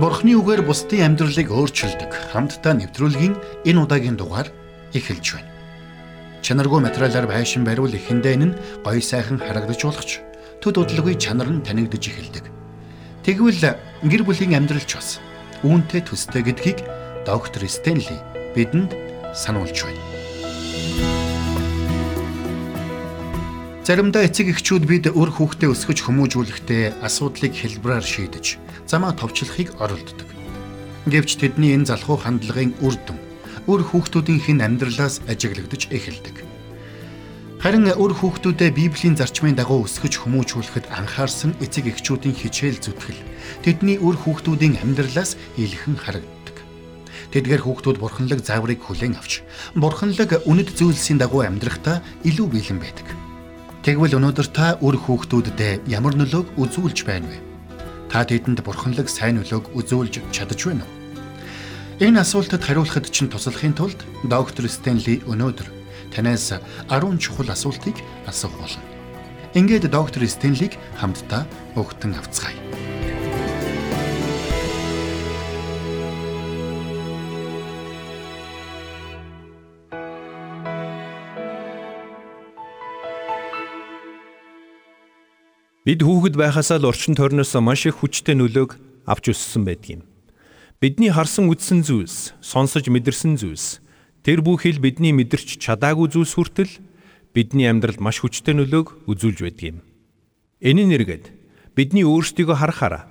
Бурхны үгээр бусдын амьдралыг өөрчилдөг хамтдаа нэвтрүүлгийн энэ удаагийн дугаар эхэлж байна. Чанаргүй материалаар байшин бариул эхэндээ нь гоё сайхан харагдаж болгоч төд удалгүй чанар нь танигдж эхэлдэг. Тэгвэл гэр бүлийн амьдрал ч бас үүнтэй төстэй гэдгийг доктор Стенли бидэнд сануулж байна. Заримдаа эцэг эхчүүд бид өр хүүхдээ өсгөж хүмүүжүүлэхдээ асуудлыг хэлбраар шийдэж замаа товчлохыг оролддог. Гэвч тэдний энэ залхуу хандлагын үр дүн өр хүүхдүүдийнх нь амьдралаас ажиглагдаж эхэлдэг. Харин өр хүүхдүүдэд Библийн зарчмын дагуу өсгөж хүмүүжүүлэхэд анхаарсан эцэг эхчүүдийн хичээл зүтгэл тэдний өр хүүхдүүдийн амьдралаас илхэн харагддаг. Тэдгээр хүүхдүүд бурханлаг зааврыг хүлээн авч бурханлаг үнэт зүйлсийн дагуу амьдрахдаа илүү бэлэн байдаг. Тэгвэл өнөөдөр та өр хүүхдүүдэд ямар нөлөөг үзүүлж байна вэ? Та тэдэнд бурханлаг сайн нөлөөг үзүүлж чадаж байна уу? Энэ асуултад хариулахад чинь туслахын тулд доктор Стенли өнөөдөр танаас 10 чухал асуултыг асуух болно. Ингээд доктор Стенлиг хамтдаа өгтөн авцгаая. Бид хүүхэд байхасаа л орчин тойрноос маш их хүчтэй нөлөөг авч өссөн байдгийг. Бидний харсан үзсэн зүйлс, сонсож мэдэрсэн зүйлс, тэр бүхэл бидний мэдэрч чадаагүй зүйлс хүртэл бидний амьдралд маш хүчтэй нөлөөг үзүүлж байдгийг. Энэ нэргээд бидний өөрсдийгөө харахаараа,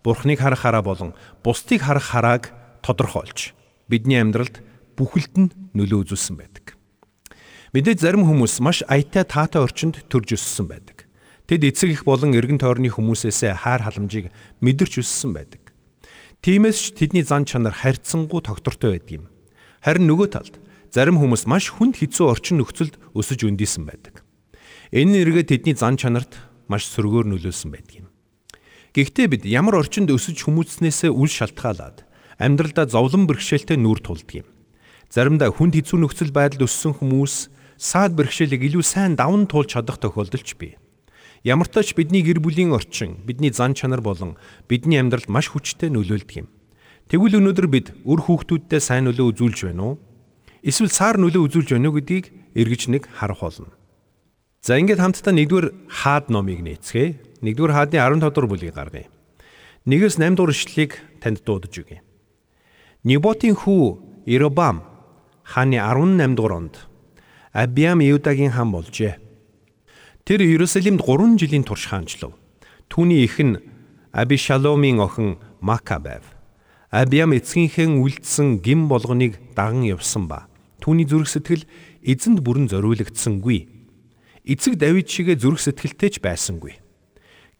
Бурхныг харахаараа болон бусдыг харах харааг тодорхойлж бидний амьдралд бүхэлд нь нөлөө үзүүлсэн байдаг. Мэдээж зарим хүмүүс маш аятай таатай орчинд төрж өссөн байдаг. Тэд эцэг их болон эргэн тойрны хүмүүсээс хайр халамжийг мэдэрч өссөн байдаг. Тиймээс ч тэдний зан чанар харьцангуй тогтвортой байдаг юм. Харин нөгөө талд зарим хүмүүс маш хүнд хэцүү орчин нөхцөлд өсөж өндийсэн байдаг. Энэ нэргээ тэдний зан чанарт маш сөргөөр нөлөөлсөн байдаг юм. Гэхдээ бид ямар орчинд өсөж хүмүүцснээсээ үл шалтгаалаад амьдралдаа зовлон бэрхшээлтэй нүүр тулдаг юм. Заримдаа хүнд хэцүү нөхцөл байдалд өссөн хүмүүс саад бэрхшээлийг илүү сайн даван туулж чадах тохиолдол ч бий. Ямар ч тач бидний гэр бүлийн орчин, бидний зан чанар болон бидний амьдралд маш хүчтэй нөлөөлдөг юм. Тэгвэл өнөөдөр бид үр хүүхдүүдтэй сайн нөлөө үзүүлж байна уу? Эсвэл сар нөлөө үзүүлж байна уу гэдгийг эргэж нэг харах болно. За ингээд хамтдаа нэгдүгээр хаад номыг нээцгээе. Нэгдүгээр хаадны 15 дугаар бүлгийг гаргая. 1-с 8 дугаар ишлэлийг танд дуудаж өгье. Неботийн хүү Иробам хааны 18 дугаар онд Абиам Юдагийн хан болжээ. Тэр Иерусалимд 3 жилийн турш хаанчлав. Түүний эх нь Абишаломын охин Мака байв. Абиам эцгийнхээ үлдсэн гим болгоныг даган явсан ба түүний зүрх сэтгэл эзэнд бүрэн зориулагдсангүй. Эцэг Давид шигэ зүрх сэтгэлтэй ч байсангүй.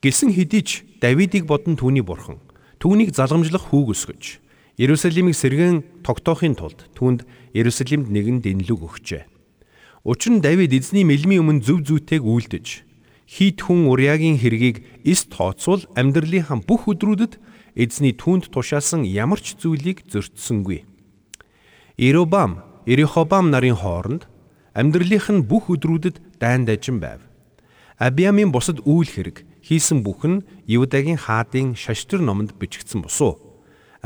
Гисэн хэдий ч Давидыг бодон түүний бурхан түүнийг залгамжлах хүүг өсгөж Иерусалимыг сэргэн тогтоохын тулд түүнд Иерусалимд нэгэн дэнлэг өгчээ. Учир нь Давид эзний мэлмийн өмнө зөв зүйтэйг үйлдэж хийт хүн Уриагийн хэргийг эс тооцвол амьдралынхаа бүх өдрүүдэд эзний түнд тушаасан ямар ч зүйлийг зөрчсөнгүй. Иробам, Ирихобам нарын хооронд амьдралынх нь бүх өдрүүдэд дайн дажин байв. Абиамын бусад үйл хэрэг хийсэн бүх нь Юдагийн хаадын шаштар номонд бичигдсэн босуу.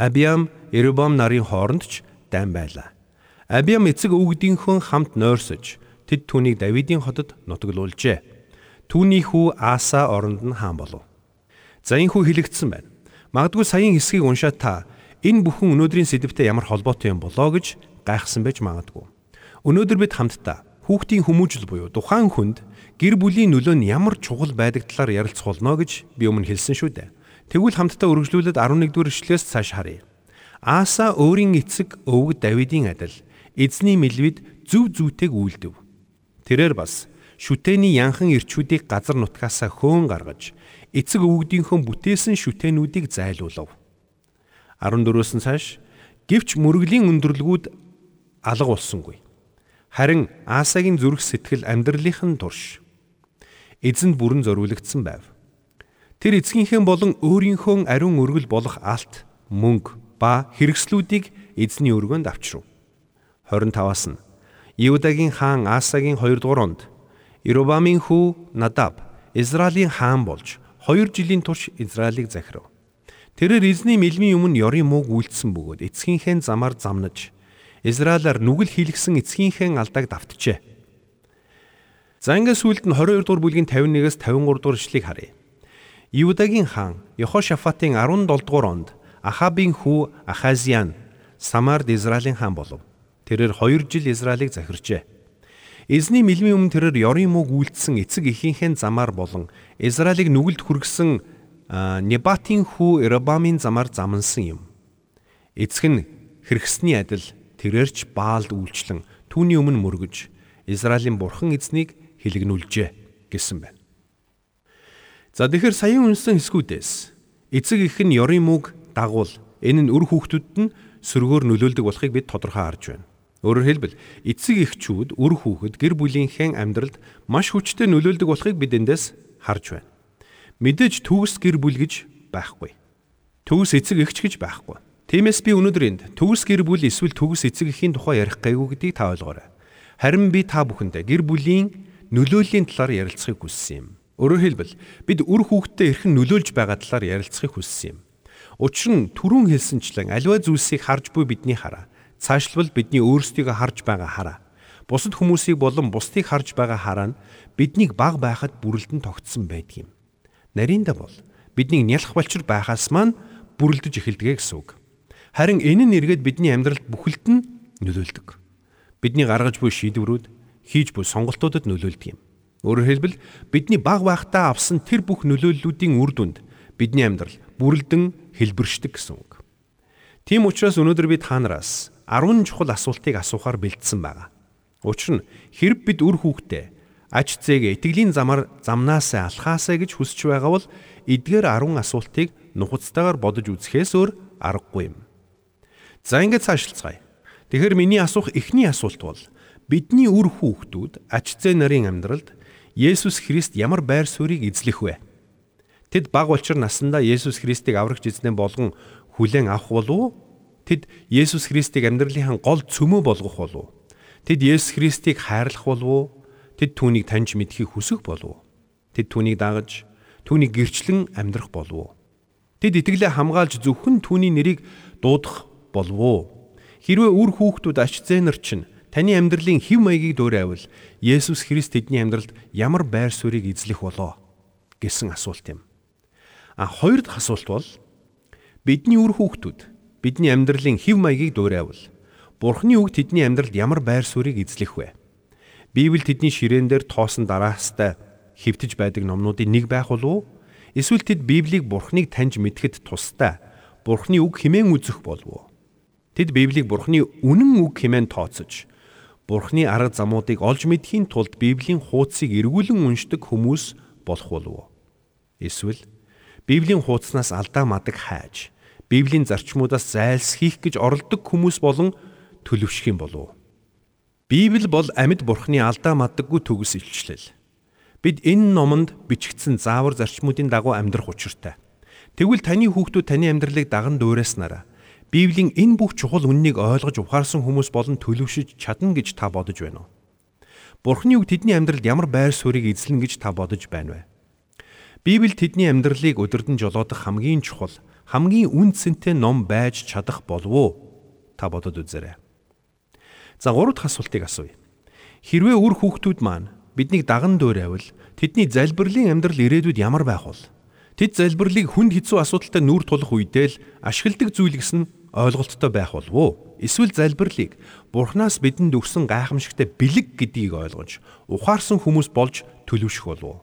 Абиам, Иробам нарын хооронд ч дайн байлаа. Абиам эцэг өвгдийнхөө хамт нойрсож тэд түүнийг Давидын хотод нутаглуулжээ. Түүний хүү Ааса оронд нь хаан болов. За энэ хүү хэлэгдсэн байна. Магадгүй саяын хэсгийг уншаад та энэ бүхэн өнөөдрийн сэдвтэй ямар холбоотой юм болоо гэж гайхсан байж магадгүй. Өнөөдөр бид хамтдаа хүүхдийн хүмүүжил буюу тухайн хүнд гэр бүлийн нөлөө нь ямар чухал байдаг талаар ярилцах болно гэж би өмнө хэлсэн шүү дээ. Тэгвэл хамтдаа үргэлжлүүлээд 11-р эшлээс цааш харъя. Ааса өөрийн эцэг өвөг Давидын адил эзний мэлвид зөв зүйтэйг үйлдэв. Тэрээр бас шүтээний янхан ирчүүдийг газар нутгаасаа хөөн гаргаж эцэг өвгдийнхөө бүтээсэн шүтээнүүдийг зайлуулав. 14-өөс нь цааш гівч мөргөлийн өндөрлгүүд алга болсонгүй. Харин Аасагийн зүрх сэтгэл амьдралынхын турш эзэнд бүрэн зориулагдсан байв. Тэр эцгийнхээ болон өөрийнхөө ариун өргөл болох алт, мөнгө ба хэрэгслүүдийг эзний өргөнд авчрав. 25-аас нь Иудагийн хаан Асагийн 2 дугаар онд Иробамын хүү Надаб Израилийн хаан болж 2 жилийн турш Израилийг захирав. Тэрээр эзний мэлмийн өмнө ёрын мууг үйлдсэн бөгөөд эцгийнхээ замаар замнаж Израилаар нүгэл хийлгсэн эцгийнхээ алдааг давтжээ. За ингээд сүүлд нь 22 дугаар бүлгийн 51-ээс 53 дугаар ишлэгийг харъя. Юудагийн хаан Йехошафатын 17 дугаар онд Ахабын хүү Ахазиан Самард Израилийн хаан болов. Тэрээр 2 жил Израилийг захирчээ. Эзний мэлмийн өмнө тэрээр ёрын мууг үйлдсэн эцэг эхийнхээ замаар болон Израилийг нүгэлд хүргэсэн Небатийн хүү Эрабамын замаар замнсан юм. Эцэг нь хэрэгсний адил тэрээрч Баалд үйлчлэн түүний өмнө мөргөж Израилийн бурхан эзнийг хилэгнүүлжээ гэсэн байна. За тэгэхээр саяын үнсэн хэсгүүдээс эцэг их нь ёрын мөг дагуул энэ нь үр хүүхдүүд нь сөргөөр нөлөөлдөг болохыг бид тодорхой харж байна. Өөрөөр хэлбэл эцэг эхчүүд үр хүүхэд гэр бүлийнхээ амьдралд маш хүчтэй нөлөөлдөг болохыг бид эндээс харж байна. Мэдээж төгс гэр бүл гэж байхгүй. Төгс эцэг эхч гэж байхгүй. Тиймээс би өнөөдөр энд төгс гэр бүл эсвэл төгс эцэг эхийн тухай ярих гайгүй гэдгийг та ойлгоорой. Харин би та бүхэндээ гэр бүлийн нөлөөлийн талаар ярилцахыг хүссэн юм. Өөрөөр хэлбэл бид үр хүүхдтэй эрхэн нөлөөлж байгаа талаар ярилцахыг хүссэн юм. Учир нь түрүүн хэлсэнчлэн аливаа зүйлсийг харж буй бидний хараа. Цаашлбал бидний өөрсдийгөө харж байгаа хараа. Бусад хүмүүсийг болон бусдыг харж байгаа хараа нь биднийг баг байхад бүрэлдэн тогтсон байдаг юм. Нарийнда бол бидний нялх балчир байхаас маань бүрэлдэж эхэлдэг гэсэн үг. Харин энэ нь эргээд бидний амьдралд бүхэлд нь нөлөөлдөг. Бидний гаргаж буй шийдвэрүүд хийж буй сонголтуудад нөлөөлдөг юм. Өөрөөр хэлбэл бидний баг байхдаа авсан тэр бүх нөлөөллүүдийн үр дүнд бидний амьдрал бүрэлдэн хэлбэршдэг гэсэн үг. Тийм учраас өнөөдөр би та нараас 10 чухал асуултыг асуухаар бэлдсэн байгаа. Учир нь хэрэг бид үр хүүхдээ ач зээгээ итгэлийн замаар замнаасаа алхаасаа гэж хүсэж байгаа бол эдгээр 10 асуултыг нухацтайгаар бодож үзэхээс өөр аргагүй юм. За ингээд цаашлцгаая. Тэгэхээр миний асуух эхний асуулт бол Бидний үр хүүхдүүд ач зээ нарын амьдралд Есүс Христ ямар байр суурийг эзлэх вэ? Тэд баг болчир насандаа Есүс Христийг аврагч эзнээ болгон хүлээн авах болов уу? Тэд Есүс Христийг амьдралынхаа гол цөмөө болгох болов уу? Тэд Есүс Христийг хайрлах болов уу? Тэд түүнийг таньж мэдхийг хүсэх болов уу? Тэд түүнийг дагаж түүнийг гэрчлэн амьдрах болов уу? Тэд итгэлээ хамгаалж зөвхөн түүний нэрийг дуудах болов уу? Хэрвээ үр хүүхдүүд ач зээнэр чинь Таны амьдралын хэв маягийг дуурайвал Есүс Христ тэдний амьдралд ямар байр суурийг эзлэх болоо гэсэн асуулт юм. А хоёр дахь асуулт бол бидний үр хүүхдүүд бидний амьдралын хэв маягийг дуурайвал Бурхны үг тэдний амьдралд ямар байр суурийг эзлэх вэ? Библи тэдний ширээн дээр тоосон дараастай хэвтэж байдаг номнуудын нэг байх болов уу? Эсвэл тэд Библийг Бурхныг таньж мэдэхэд тустай Бурхны үг хэмээн үзэх болов уу? Тэд Библийг Бурхны үнэн үг хэмээн тооцож Бурхны арга замуудыг олж мэдхийн тулд Библийн хуудсыг эргүүлэн уншдаг хүмүүс болох болов уу? Эсвэл Библийн хуудаснаас алдаа мадаг хайж, Библийн зарчмуудаас зайлсхийх гэж оролдог хүмүүс болон төлөвшөх юм болов? Библи бол амьд Бурхны алдаа мадаггүй төгс илчлэл. Бид энэ номонд бичигдсэн заавар зарчмуудын дагуу амьдрах учиртай. Тэгвэл таны хүүхдүүд таны амьдралыг даган дуурайснараа Библийн энэ бүх чухал үннийг ойлгож ухаарсан хүмүүс болон төлөвшөж чадна гэж та бодож байна уу? Бурхны үг тэдний амьдралд ямар байр суурийг эзлэн гэж та бодож байна вэ? Библи тэдний амьдралыг өдөрдөн жолоодох хамгийн чухал, хамгийн үн цэнтэй ном байж чадах болов уу? Та бодод үзээрэй. За гурав дахь асуултыг асууя. Хэрвээ үр хүүхдүүд маань биднийг даган дуурайвал тэдний залбирлын амьдрал ирээдүйд ямар байх вэ? Тэд залбирлыг хүнд хэцүү асуудалтай нүүр тулах үедээ л ашигладаг зүйл гэсэн ойлголттой байх болов уу? Эсвэл залбирлыг Бурханаас бидэнд өгсөн гайхамшигтай бэлэг гэдгийг ойлгож ухаарсан хүмүүс болж төлөвшөх болов уу?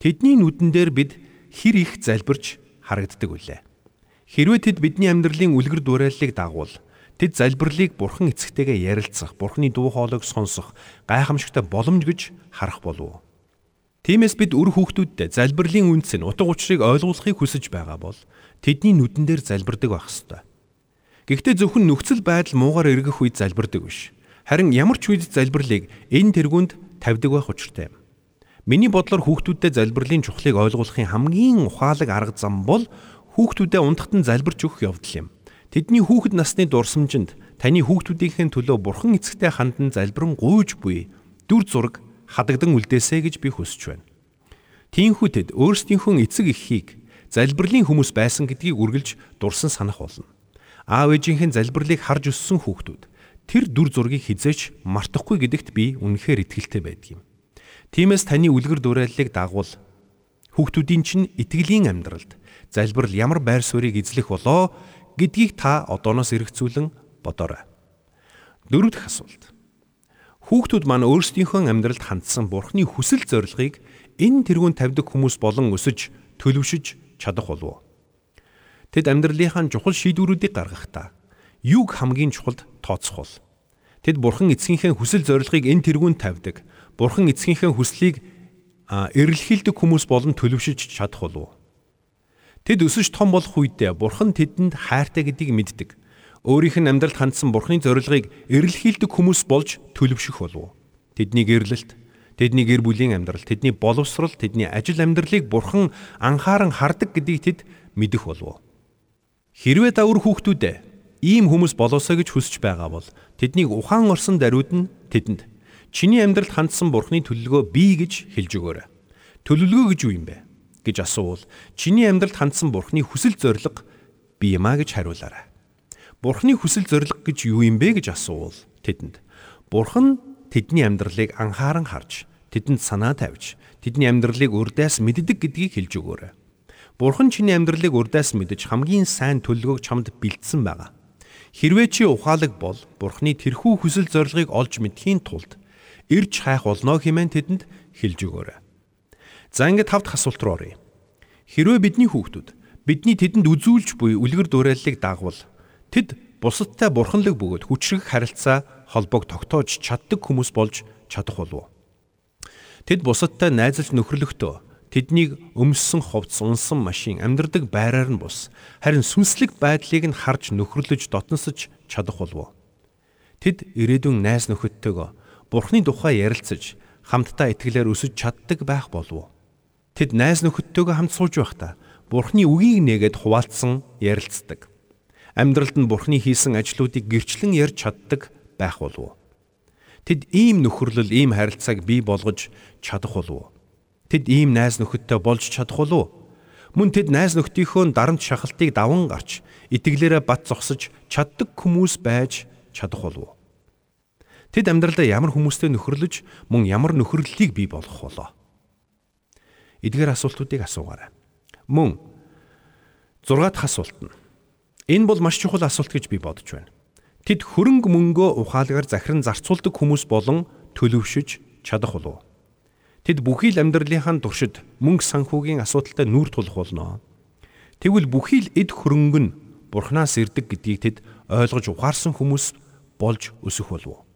Тэдний нүдэн дээр бид хэр их залбирч харагддаг үлээ. Хэрвээ тэд бидний амьдралын үлгэр дуурайллыг дагуул тэд залбирлыг Бурхан эцэгтэйгээ ярилцах, Бурханы дуу хоолойг сонсох гайхамшигтай боломж гэж харах болов? Тиймээс бид үр хүүхдүүдтэй залбирлын үнц нь утга учирыг ойлгуулахыг хүсэж байгаа бол тэдний нүдэн дээр залбирдаг байх ёстой. Гэхдээ зөвхөн нөхцөл байдал муугар эргэх үед залбирдаг биш. Харин ямар ч үед залбирлыг энэ тэргуунд тавьдаг байх учиртай юм. Миний бодлоор хүүхдүүдэд залбирлын чухлыг ойлгуулахын хамгийн ухаалаг арга зам бол хүүхдүүдэд унтахтан залбирч өгөх явдал юм. Тэдний хүүхэд насны дурсамжинд таны хүүхдүүдийнхээ төлөө бурхан эцэгтэй хандан залбирэн гуйж буй дүр зураг хадагдан үлдээсэй гэж би хүсэж байна. Тиймээс тэд өөрсдийнхөө эцэг эхийг залбирлын хүмүүс байсан гэдгийг үргэлж дурсан санах болно. Аав ээжийнхэн залбирлыг харж өссөн хүүхдүүд тэр дүр зургийг хизээч мартахгүй гэдэгт би үнэхээр итгэлтэй байдгийн. Тиймээс таны үлгэр дуурайллыг дагуул хүүхдүүдийн чинь итгэлийн амьдралд залбирал ямар байр суурийг эзлэх болоо гэдгийг та одооноос эргцүүлэн бодоорой. Дөрөв дэх асуулт. Хүүхдүүд маань өөрсдийнхөө амьдралд хандсан Бурхны хүсэл зорилгыг энэ тэргүүн тавьдаг хүмүүс болон өсөж төлөвшөж чадах болов уу? Тэд амьдралынхаа чухал шийдвэрүүдийг гаргахдаа юг хамгийн чухалд тооцох бол? Тэд Бурхан эцгийнхээ хүсэл зорилгыг энэ тэргүүнд тавьдаг. Бурхан эцгийнхээ хүслийг эрэлхийлдэг хүмүүс болон төлөвшөж чадах болов уу? Тэд өсөж том болох үедээ Бурхан тэдэнд хайртай гэдгийг мэддэг. Өөрийнх нь амьдралд хандсан Бурханы зорилгыг эрэлхийлдэг хүмүүс болж төлөвшөх болов? Тэдний гэрлэлт, тэдний гэр бүлийн амьдрал, тэдний боловсрал, тэдний ажил амьдралыг Бурхан анхааран хардаг гэдгийг тэд мэдэх болов? Хэрвээ та өр хүүхдүүдээ ийм хүмүүс болоосоо гэж хүсэж байгаа бол тэднийг ухаан орсон даруйд нь тэдэнд чиний амьдралд хандсан Бурханы төлөлгөө бий гэж хэлж өгөөрэй. Төлөлгөө гэж юу юм бэ? Гэж асуувал чиний амьдралд хандсан Бурханы хүсэл зориг бий юмаа гэж хариулаарай. Бурханы хүсэл зориг гэж юу юм бэ гэж асуувал тэдэнд Бурхан тэдний амьдралыг анхааран харж тэдэнд санаа тавьж тэдний амьдралыг урдаас мэддэг гэдгийг хэлж өгөөрэй. Бурхан чиний амьдралыг урдаас мэдж хамгийн сайн төлөвлөгөөг чамд бэлдсэн байгаа. Хэрвээ чи ухаалаг бол Бурханы тэрхүү хүсэл зорилгыг олж мэдхийн тулд ирж хайх болно хэмээн тэдэнд хэлж өгөөрэй. За ингээд тавд асуулт руу оръё. Хэрвээ бидний хүүхдүүд бидний тэдэнд үзүүлж буй үлгэр дуурайллыг дагвал тэд бусадтай бурханлаг бөгөөд хүчрэг харилцаа холбоог тогтоож чаддаг хүмүүс болж чадах болов. Тэд бусадтай найзалж нөхөрлөхдөө тэднийг өмссөн ховц унсан машин амьдрдаг байраар нь бус харин сүнслэг байдлыг нь харж нөхөрлөж дотносож чадах болов. Тэд ирээдүйн найз нөхөдтэйгөө Бурхны тухай ярилцаж хамтдаа итгэлээр өсөж чаддаг байх болов. Тэд найз нөхөдтэйгөө хамт сууж байхдаа Бурхны үгийг нээгээд хуваалцсан ярилцдаг. Амьдралд нь Бурхны хийсэн ажлуудыг гэрчлэн ярьж чаддаг байх болов. Тэд ийм нөхөрлөл, ийм харилцааг бий болгож чадах болов. Тэд ийм найз нөхөдтэй болж чадах болов. Мөн тэд найз нөхдийнхөө дарамт шахалтыг даван гарч итгэлээрээ бат зогсож чаддаг хүмүүс байж чадах болов. Тэд амьдралдаа ямар хүмүүстэй нөхөрлөж мөн ямар нөхөрлөлийг бий болгох болоо. Эдгээр асуултуудыг асуугаарай. Мөн 6 дахь асуулт нь. Энэ бол маш чухал асуулт гэж би бодож байна. Тэд хөрөнгө мөнгөө ухаалгаар захиран зарцуулдаг хүмүүс болон төлөвшөж чадах болов. Тэд бүхий л амьдралынхаа туршид мөнгө санхүүгийн асуудалтай нүүр тулах болно. Тэгвэл бүхий л эд хөрөнгө нь Бурханаас ирдэг гэдгийг тэд ойлгож ухаарсан хүмүүс болж өсөх болов.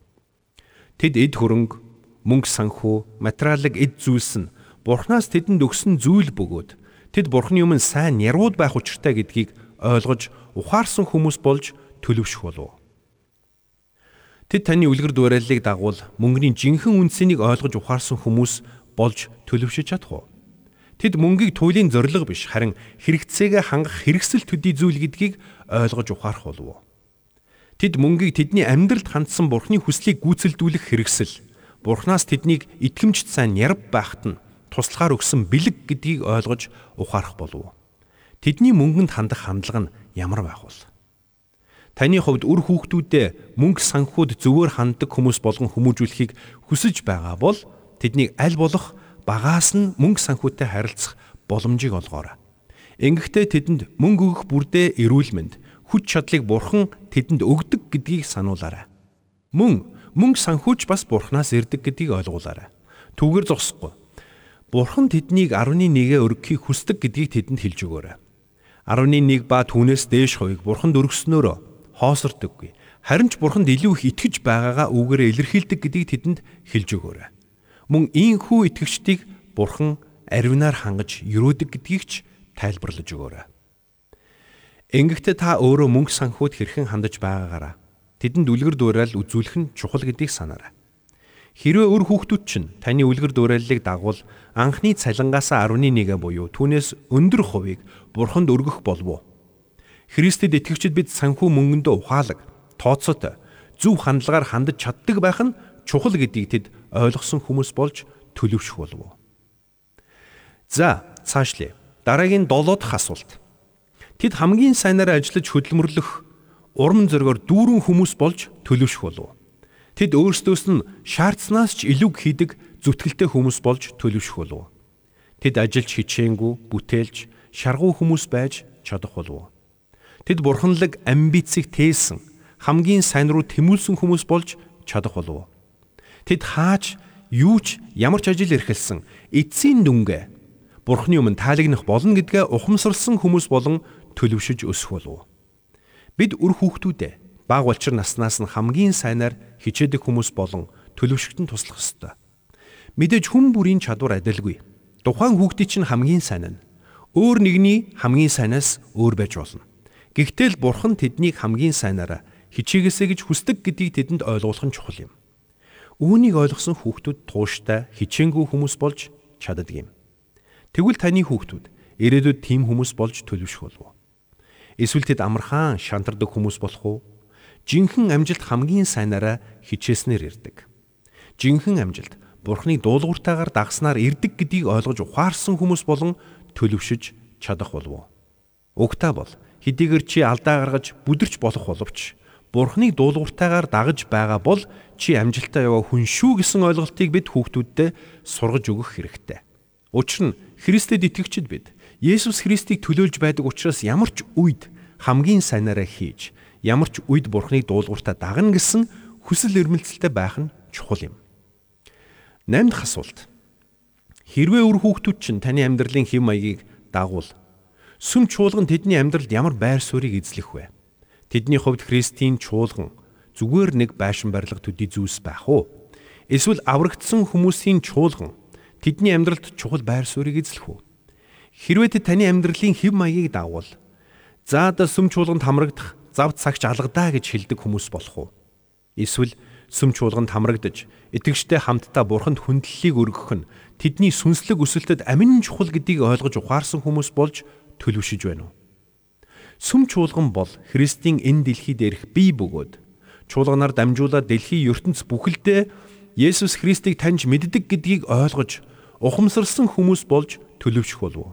Тэд эд хөрөнгө, мөнгө санхүү, материалын эд зүйлс нь Бурханаас тэдэнд өгсөн зүйл бөгөөд тэд Бурханы өмнө сайн нярууд байх учиртай гэдгийг ойлгож ухаарсан хүмүүс болж төлөвшөх болов. Тэд таны үлгэр дуурайллыг дагуул мөнгөний жинхэнэ үндсийг ойлгож ухаарсан хүмүүс болж төлөвшөж чадах уу? Тэд мөнгийг туйлын зориг биш харин хэрэгцээгээ хангах хэрэгсэл төдий зүйл гэдгийг ойлгож ухаарах болов. Тэд мөнгийг тэдний амьдралд хандсан Бурхны хүслийг гүйцэлдүүлэх хэрэгсэл, Бурхнаас тэднийг итгэмжт сайн ярв байхад нь туслахаар өгсөн бэлэг гэдгийг ойлгож ухаарах болов. Тэдний мөнгөнд хандах хандлага нь ямар байх вэ? Таны хувьд үр хүүхдүүдэд мөнгө санхуд зөвөр ханддаг хүмүүс болгон хүмүүжүүлэхийг хүсэж байгаа бол тэднийг аль болох багаас нь мөнгө санхүүтэй харилцах боломжийг олгоорой. Ингэхдээ тэдэнд мөнгө өгөх бүрдээ эрүүл мэнд хүч чадлыг бурхан тэдэнд өгдөг гэдгийг сануулаарай. Мөн мөнгө санхүүж бас бурханаас ирдэг гэдгийг ойлгуулаарай. Түүгээр зогсохгүй. Бурхан тэднийг 11-ээ өргөхийг хүсдэг гэдгийг тэдэнд хэлж өгөөрэй. 11 ба түүнээс дээш хувийг бурханд өргөснөөрөө хоосордоггүй. Харин ч бурханд илүү их итгэж байгаагаа үгээрээ илэрхийлдэг гэдгийг тэдэнд хэлж өгөөрэй. Мөн ийхүү итгэгчдийг бурхан аривнаар хангаж өрөөдөг гэдгийг ч тайлбарлаж өгөөрэй. Ингэхдээ та өөрөө мөнгө санхүүд хэрхэн хандаж байгаагаараа тэдэнд үлгэр дуурайл үзүүлэх нь чухал гэдгийг санаарай. Хэрвээ өр хүүхдүүд чинь таны үлгэр дуурайллыг дагвал анхны цалингаас 11-гээ буюу түүнээс өндөр хувийг бурханд өргөх болов. Христэд итгэгчид бид санхүү мөнгөндөө ухаалаг, тооцоотой, зөв хандлагаар хандаж чаддаг байх нь чухал гэдгийг тэд ойлгосон хүмүүс болж төлөвшөх болов. За, цаашлие. Дараагийн 7 дахь асуулт. Тэд хамгийн сайнаар ажиллаж хөдөлмөрлөх урам зоригоор дүүрэн хүмүүс болж төлөвшөх болов. Тэд өөрсдөөс нь шаардсанаас ч илүү хийдэг зүтгэлтэй хүмүүс болж төлөвшөх болов. Тэд ажиллаж хичээнгүй, бүтээлж, шаргуу хүмүүс байж чадах болов. Тэд бурханлаг амбицыг тээсэн хамгийн сайн руу тэмүүлсэн хүмүүс болж чадах болов. Тэд хааж юу ч ямар ч ажил эрхэлсэн эцсийн дүнгээ бурхны өмнө таалагнах болно гэдгээ ухамсарлсан хүмүүс болон төлөвшөж өсөх болов. Бид үр хүүхдүүдээ баг болчир наснаас нь хамгийн сайнаар хичээдэг хүмүүс болон төлөвшөгтөн туслах ёстой. Мэдээж хүн бүрийн чадвар адилгүй. Тухайн хүүхдийн чинь хамгийн сайн нь өөр нэгний хамгийн сайнаас өөр байж болно. Гэхдээ л бурхан тэднийг хамгийн сайнаараа хичээгээсэй гэж хүсдэг гэдгийг тэдэнд ойлгуулах нь чухал юм. Үүнийг ойлгосон хүүхдүүд тууштай хичээнгүй хүмүүс болж чаддаг юм. Тэгвэл таны хүүхдүүд ирээдүйд тийм хүмүүс болж төлөвшөх болов. Эсвэл тэд амархан шантардаг хүмүүс болох уу? Жинхэнэ амжилт хамгийн сайнаараа хичээснээр ирдэг. Жинхэнэ амжилт Бурхны дуулууртаагаар дагснаар ирдэг гэдгийг ойлгож ухаарсан хүмүүс болон төлөвшөж чадах болов. Угтаа бол хэдийгээр чи алдаа гаргаж бүдэрч болох боловч Бурхныг дуулууртаагаар дагаж байгаа бол чи амжилтаа яваа хүн шүү гэсэн ойлголтыг бид хүүхдүүддээ сургаж өгөх хэрэгтэй. Учир нь Христэд итгэгчид бид Есүс Христийг төлөөлж байдаг учраас ямар ч үед хамгийн сайнаараа хийж, ямар ч үед Бурхныг дуулууртаа дагна гэсэн хүсэл эрмэлзэлтэй байх нь чухал юм. 8 дахь асуулт. Хэрвээ өр хүүхдүүд чинь таны амьдралын хэв маягийг дагуул сүм чуулган тэдний амьдралд ямар байр суурийг эзлэх вэ? Тэдний хувьд Христийн чуулган зүгээр нэг байшин барилга төдий зүйлс байх уу? Эсвэл аврагдсан хүмүүсийн чуулган тэдний амьдралд чухал байр суурийг эзлэх үү? Хэрвээ тэд таны амьдралын хэв маягийг даавал заада сүм чуулганд хамрагдах зав цагч алгадаа гэж хэлдэг хүмүүс болох уу? Эсвэл сүм чуулганд хамрагдаж итгэжтэй хамтдаа бурханд хүндлэлийг өргөх нь тэдний сүнслэг өсөлтөд амин чухал гэдгийг ойлгож ухаарсан хүмүүс болж төлөвшөж байна уу? Сүм чуулган бол Христийн энэ дэлхийд ирэх бие бөгөөд чуулганаар дамжуулаад дэлхийн ертөнц бүхэлдээ Есүс Христийг таньж мэддэг гэдгийг ойлгож ухамсарлсан хүмүүс болж төлөвшөх болов.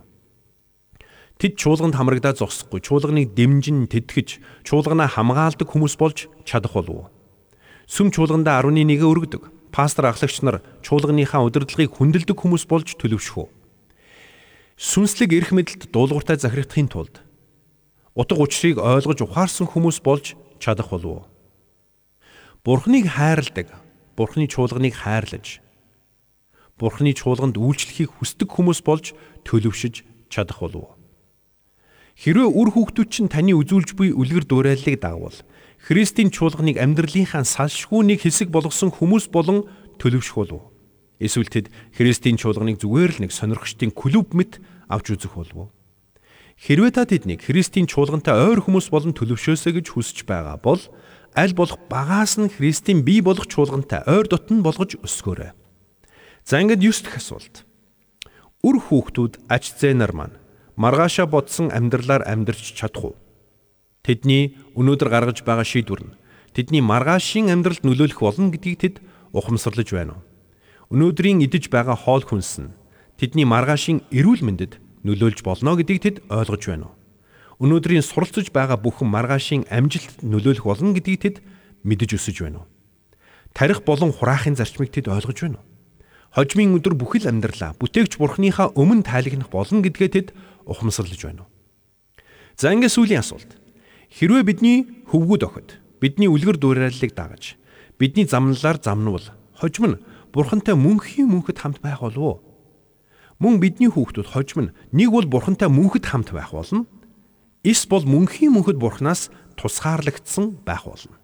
Тэд чуулганд хамрагдаад зогсохгүй, чуулганыг дэмжин тэтгэж, чуулганаа хамгаалдаг хүмүүс болж чадах болов. Сүм чуулгандаа 11-гээ өргөдөг. Пастор ахлагч нар чуулганыхаа удирдлагыг хүндэлдэг хүмүүс болж төлөвшөх. Сүнслэг эрх мэдэлд дуулууртай захирагдахын тулд утга учирыг ойлгож ухаарсан хүмүүс болж чадах болов. Бурхныг хайрладаг, Бурхны чуулганыг хайрлаж, Бурхны чуулганд үйлчлэхийг хүсдэг хүмүүс болж төлөвшөж чадах болов. Хэрвээ үр хүүхдүүд чинь таны үзүүлж буй үлгэр дуурайллыг дагвал Христийн чуулганыг амьдралынхаа салшгүй нэг хэсэг болгосон хүмүүс болон төлөвшөх болов. Эсвэл тэд Христийн чуулганыг зүгээр л нэг сонирхчдын клуб мэт авч үзэх болов. Хэрвээ та тэднийг Христийн чуулгантай ойр хүмүүс болон төлөвшөөсэй гэж хүсэж байгаа бол аль болох багаас нь Христийн бие болох чуулгантай ойр дотн болгож өсгөөрэй. За ингээд 9 дахь асуулт. Үр хүүхдүүд ач зээнар маань маргаашаа бодсон амьдралаар амьдрч чадах уу? Тэдний өнөөдөр гаргаж байгаа шийдвэр нь тэдний маргаашийн амьдралд нөлөөлөх болно гэдгийг тэд ухамсарлаж байна уу? Өнөөдрийн идэж байгаа хоол хүнс нь тэдний маргаашийн эрүүл мэндэд нөлөөлж болно гэдгийг тэд ойлгож байна уу? Өнөөдрийн суралцж байгаа бүхэн маргаашийн амжилтад нөлөөлөх болно гэдгийг тэд мэдэж өсөж байна уу? Тарих болон хураахын зарчмыг тэд ойлгож байна уу? Хожмын өдөр бүхэл амьдралаа бүтээгч бурхныхаа өмнө тайлагнах болно гэдгээ тэд ухамсарлаж байна уу? За ингээд сүүлийн асуулт. Хэрвээ бидний хөвгүүд охид бидний үлгэр дуурайллыг дагаж бидний замналаар замнуул хожим нь бурхантай мөнхийн мөнхөд хамт байх болов уу? Мөн бидний хүүхдүүд хожим нь нэг бол бурхантай мөнхөд хамт байх болно. Эс бол мөнхийн мөнхөд бурхнаас тусгаарлагдсан байх болно.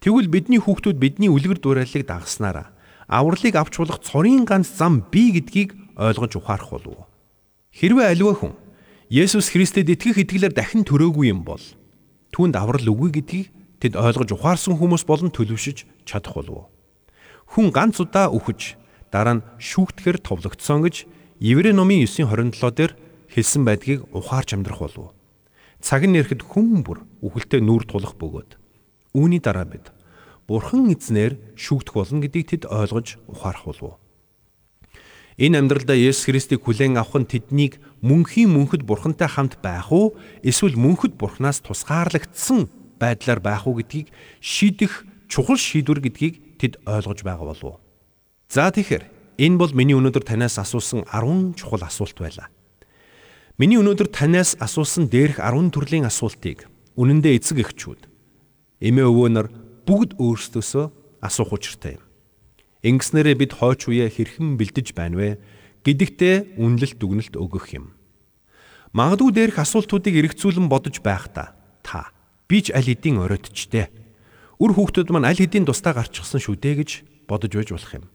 Тэгвэл бидний хүүхдүүд бидний үлгэр дуурайллыг дагснараа авралыг авч болох цорын ганц зам бий гэдгийг ойлгож ухаарах болов. Хэрвээ аливаа хүн Есүс Христэд итгэх итгэлээр дахин төрөөгүй юм бол түүнд аврал үгүй гэдгийг тэд ойлгож ухаарсан хүмүүс болон төлөвшөж чадах болов. Хүн ганц удаа үхэж дараа нь шүүхтгэр товлогдсон гэж Еврей номын 9:27 дээр хэлсэн байдгийг ухаарч амьдрах болов. Цаг нь ирэхэд хүн бүр үхэлтэд нүүр тулах бөгөөд үүний дараа бид Бурхан эзнэр шүүгдэх болно гэдгийг тэд ойлгож ухаарах болов. Энэ амьдралдаа Есүс Христийг хүлээн авах нь тэднийг мөнхийн мөнхөд бурхантай хамт байх уу эсвэл мөнхөд бурхнаас тусгаарлагдсан байдлаар байх уу гэдгийг шийдэх чухал шийдвэр гэдгийг тэд ойлгож байгаа болов уу? За тэгэхээр энэ бол миний өнөөдөр танаас асуусан 10 чухал асуулт байлаа. Миний өнөөдөр танаас асуусан дээрх 10 төрлийн асуултыг үнэндээ эцэг эхчүүд эмээ өвөө нар бүгд өөрсдөөсөө асуух учиртай юм. Ингэснээрээ бид хойч үе хэрхэн бэлдэж байна вэ гэдэгтээ үнэлэлт дүгнэлт өгөх юм. Магадгүй дээрх асуултуудыг эргцүүлэн бодож байхдаа та би ч аль хэдийн оройтчтэй. Үр хүүхдүүд маань аль хэдийн тустай гарчихсан шүү дээ гэж бодож байж болох юм.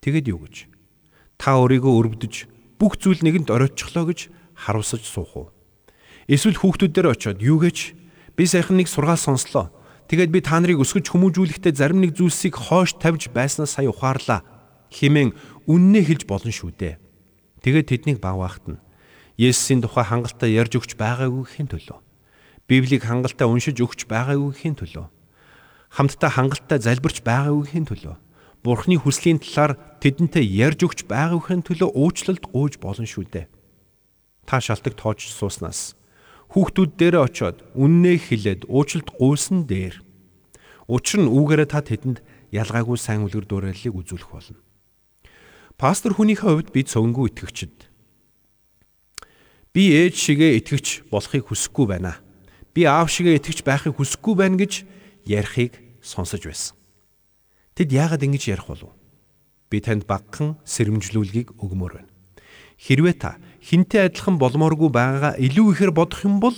Тэгэд юу гэж? Та өөрийгөө өрөвдөж бүх зүйл нэгэнд оройтчлоо гэж харуулсаж суух уу? Эсвэл хүүхдүүдээр очиод юу гэж би сайхан нэг сургаал сонслоо. Тэгээд би та нарыг өсгөж хүмүүжүүлэхдээ зарим нэг зүйлсийг хоош тавьж байснаас сая ухаарлаа. Хэмээн үннээ хэлж болно шүү дээ. Тэгээд тэднийг багваахт нь Есүсийн тухай хангалттай ярьж өгч байгаагүйхийн төлөө. Библийг хангалттай уншиж өгч байгаагүйхийн төлөө. Хамтдаа хангалттай залбирч байгаагүйхийн төлөө. Бурхны хүслийн талаар тэдэнтэй ярьж өгч байгаагүйхийн төлөө уучлалт гуйж болно шүү дээ. Та шалтак тоож сууснаас хүүхдүүд дээрээ очиод үннээ хэлээд уучлалт гуйсан дээр учир нь үүгээрээ та тэдэнд ялгаагүй сайн үлгэр дуурайллыг үзүүлэх болно. Пастор хүнийхээ хувьд би цөнгөө итгэгчд. Би ээж шигээ итгэгч болохыг хүсэхгүй байна. Би аав шигээ итгэгч байхыг хүсэхгүй байна гэж ярихыг сонсож байсан. Тэд яагаад ингэж ярих болов? Би танд багхан сэрэмжлүүлгийг өгмөр байна. Хэрвээ та хинтээ адилхан болмооргүй байгаагаа илүү ихээр бодох юм бол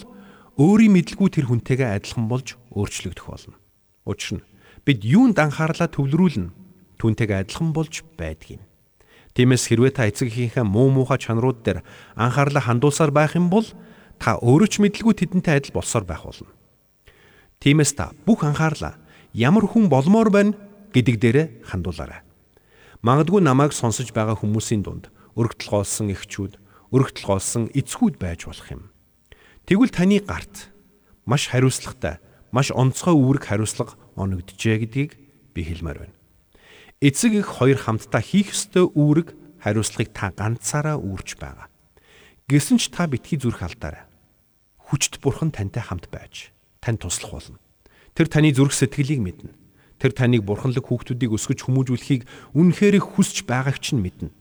өөрийн мэдлгүй тэр хүнтэйгээ адилхан болж өөрчлөгдөх болно. Учир нь бид юунд анхаарлаа төвлөрүүлнэ түүнтэйгээ адилхан болж байдгийг. Тиймээс хэрвээ та эцэгийнхээ муу муухай чанарууд дээр анхаарлаа хандуулсаар байх юм бол та өөрөө ч мэдлгүй тэдэнтэй адил болсоор байх болно. Тиймээс та бүх анхаарлаа ямар хүн болмоор байна гэдэг дээрээ хандуулаарай. Магадгүй намайг сонсож байгаа хүмүүсийн дунд өргөдөл гоолсон эхчүүд өргөтөл голсон эцгүүд байж болох юм. Тэгвэл таны гарт маш хариуцлагатай, маш онцгой үүрэг хариуцлага оногджээ гэдгийг би хэлмээр байна. Эцэг их хоёр хамтдаа хийх ёстой үүрэг хариуцлагыг та ганцаараа үүрч байгаа. Гэсэн ч та битгий зүрх алдаарай. Хүчт бурхан тантай хамт байж тань туслах болно. Тэр таны зүрх сэтгэлийг мэднэ. Тэр таныг бурханлаг хүүхдүүдийг өсгөж хүмүүжүүлэхийг үнэхээр хүсч байгааг ч мэднэ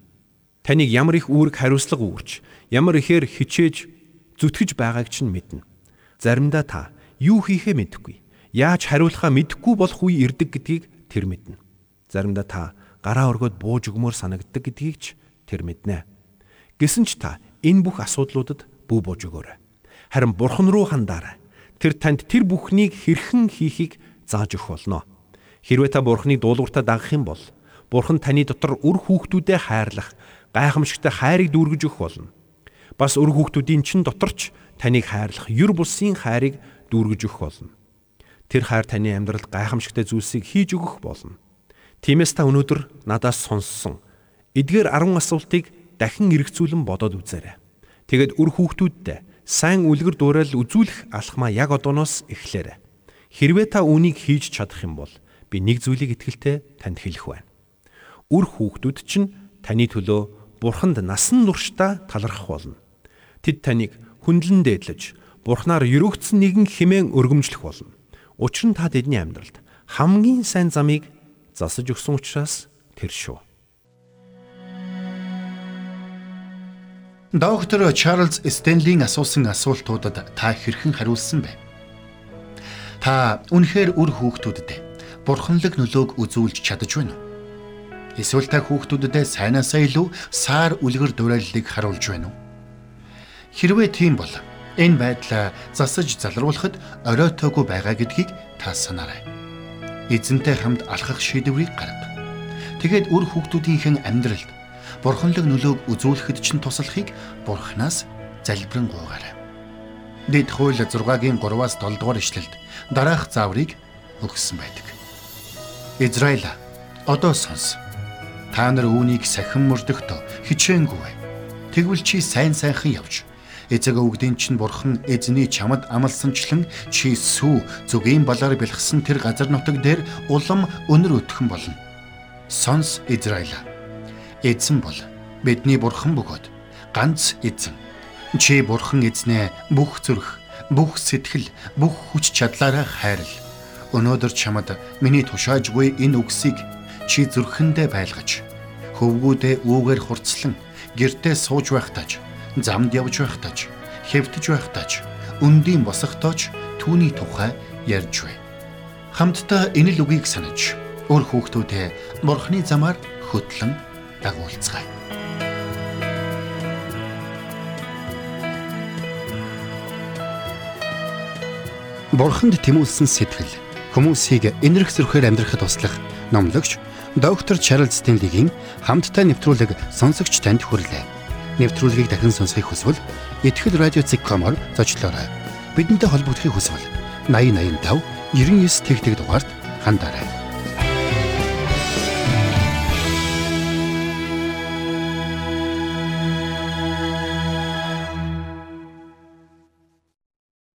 таныг ямар их үүрэг хариуцлага үүрч, ямар ихээр хичээж зүтгэж байгааг чинь мэднэ. Заримдаа та юу хийхээ мэдэхгүй, яаж хариулахаа мэдэхгүй болох үе ирдэг гэдгийг тэр мэднэ. Заримдаа та гараа өргөд бууж өгмөр санагддаг гэдгийг ч тэр мэднэ. Гэсэн ч та энэ бүх асуудлуудад бүү бууж өгөөрэй. Харин бурхан руу хандаарай. Тэр танд тэр бүхнийг хэрхэн хийхийг зааж өгөх болно. Хэрвээ та бурханы дуулууртаа дагах юм бол бурхан таны дотор үр хүүхдүүдэд хайрлах, гайхамшигтай хайрыг дүүргэж өгөх болно. Бас өр хүүхдүүдийн чин доторч таныг хайрлах юр бусын хайрыг дүүргэж өгөх болно. Тэр хайр таны амьдралд гайхамшигтай зүйлсийг хийж өгөх болно. Тиймээс та өнөөдөр надаас сонссон эдгээр 10 асуултыг дахин эргцүүлэн бодоод үзээрэй. Тэгэд өр хүүхдүүдтэй сайн үлгэр дуурайл үзүүлэх алхмаа яг одооноос эхлээрэй. Хэрвээ та үүнийг хийж чадах юм бол би нэг зүйлийг итгэлтэй танд хэлэх байна. Үр хүүхдүүд чинь таны төлөө бурханд насан туршдаа талархах болно. Тэд таныг хүндлэн дээдлэж бурхнаар өрөөгдсөн нэгэн химэн өргөмжлөх болно. Учир нь та тэдний амьдралд хамгийн сайн замыг засаж өгсөн учраас тэр шүү. Доктор Чарлз Стенлийн асуусан асуултуудад та хэрхэн хариулсан бэ? Та үнэхээр үр хүүхдүүдэд бурханлаг нөлөөг үзүүлж чадаж байна уу? Эсвэл та хүүхдүүдэд сайнаасаа илүү саар үлгэр дуурайллыг харуулж байна уу? Хэрвээ тийм бол энэ байдлаа засаж залруулахад оройтоогүй байгаа гэдгийг та санаарай. Эзэнтэй хамт алхах шийдвэрийг гарга. Тэгэд үр хүүхдүүдийнхэн амьдралд бурханлаг нөлөөг үзүүлэхэд чинь туслахыг бурхнаас залбирэн гуйгаарай. Дэд хууль 6-гийн 3-аас 7 дугаар ишлэлд дараах зааврыг өгсөн байдаг. Израиль одоо сонс Та нар үүнийг сахин мөрдөхтө хичээнгүй. Тэгвэл чи сайн сайхан явж эцэг өвгдийн чинь бурхан эзний чамд амлсанчлан чи сүү зүгийн балаар бэлгсэн тэр газар нутаг дээр улам өнөр өтгөн болно. Сонс Израиль. Эзэн бол Бидний бурхан бөгөөд ганц эзэн. Чи бурхан эзнээ бүх зүрх, бүх сэтгэл, бүх хүч чадлаараа хайрл. Өнөөдөр чамд миний тушаажгүй энэ үгсийг чи зүрхэндээ байлгаж, хөвгүүдээ үүгээр хурцлан гэртээ сууж байхдаач, замд явж байхдаач, хэвтэж байхдаач, өндийн босохдооч түүний тухай ярьж бай. Хамтдаа энэ л үгийг санаж, өөр хүүхдүүдээ Бурхны замаар хөтлөн дагуулцгаая. Бурханд тэмүүлсэн сэтгэл хүмүүсийг энэрх зөрхөөр амьдрахад туслах номлогч доктор Чарлз Стенлигийн хамттай нэвтрүүлэг сонсогч танд хүрлээ. Нэвтрүүлгийг дахин сонсохыг хүсвэл ихтгэл радиоцик.com-оор зочлоорой. Бидэнтэй холбогдохыг хүсвэл 8085 99 тэгтэг дугаард хандаарай.